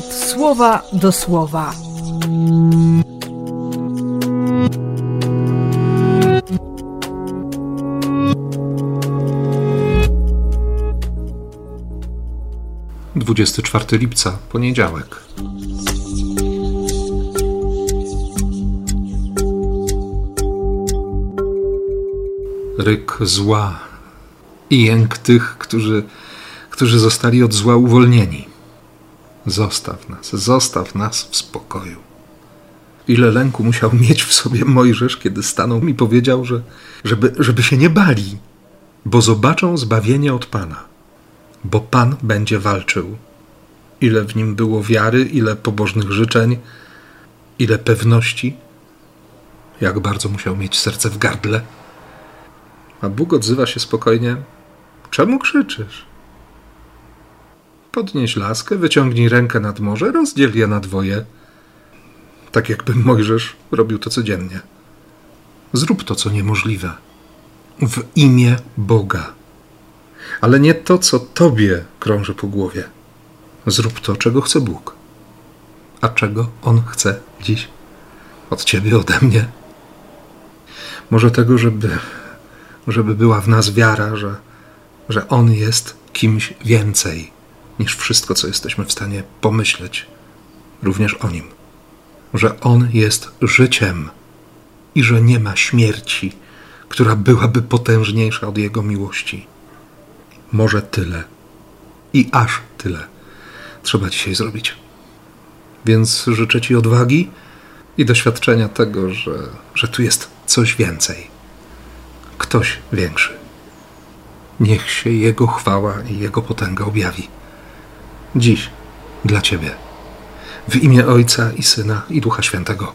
słowa do słowa. Dwudziesty czwarty lipca, poniedziałek. Ryk zła i jęk tych, którzy, którzy zostali od zła uwolnieni. Zostaw nas, zostaw nas w spokoju. Ile lęku musiał mieć w sobie Mojżesz, kiedy stanął i powiedział, że, żeby, żeby się nie bali, bo zobaczą zbawienie od Pana, bo Pan będzie walczył. Ile w nim było wiary, ile pobożnych życzeń, ile pewności, jak bardzo musiał mieć serce w gardle. A Bóg odzywa się spokojnie: Czemu krzyczysz? Podnieś laskę, wyciągnij rękę nad morze, rozdziel je na dwoje. Tak jakby Mojżesz robił to codziennie. Zrób to, co niemożliwe. W imię Boga. Ale nie to, co tobie krąży po głowie. Zrób to, czego chce Bóg. A czego On chce dziś? Od ciebie, ode mnie? Może tego, żeby, żeby była w nas wiara, że, że On jest kimś więcej niż wszystko, co jesteśmy w stanie pomyśleć, również o nim. Że on jest życiem i że nie ma śmierci, która byłaby potężniejsza od jego miłości. Może tyle i aż tyle trzeba dzisiaj zrobić. Więc życzę Ci odwagi i doświadczenia tego, że, że tu jest coś więcej, ktoś większy. Niech się Jego chwała i Jego potęga objawi dziś dla Ciebie. W imię Ojca i Syna i Ducha Świętego.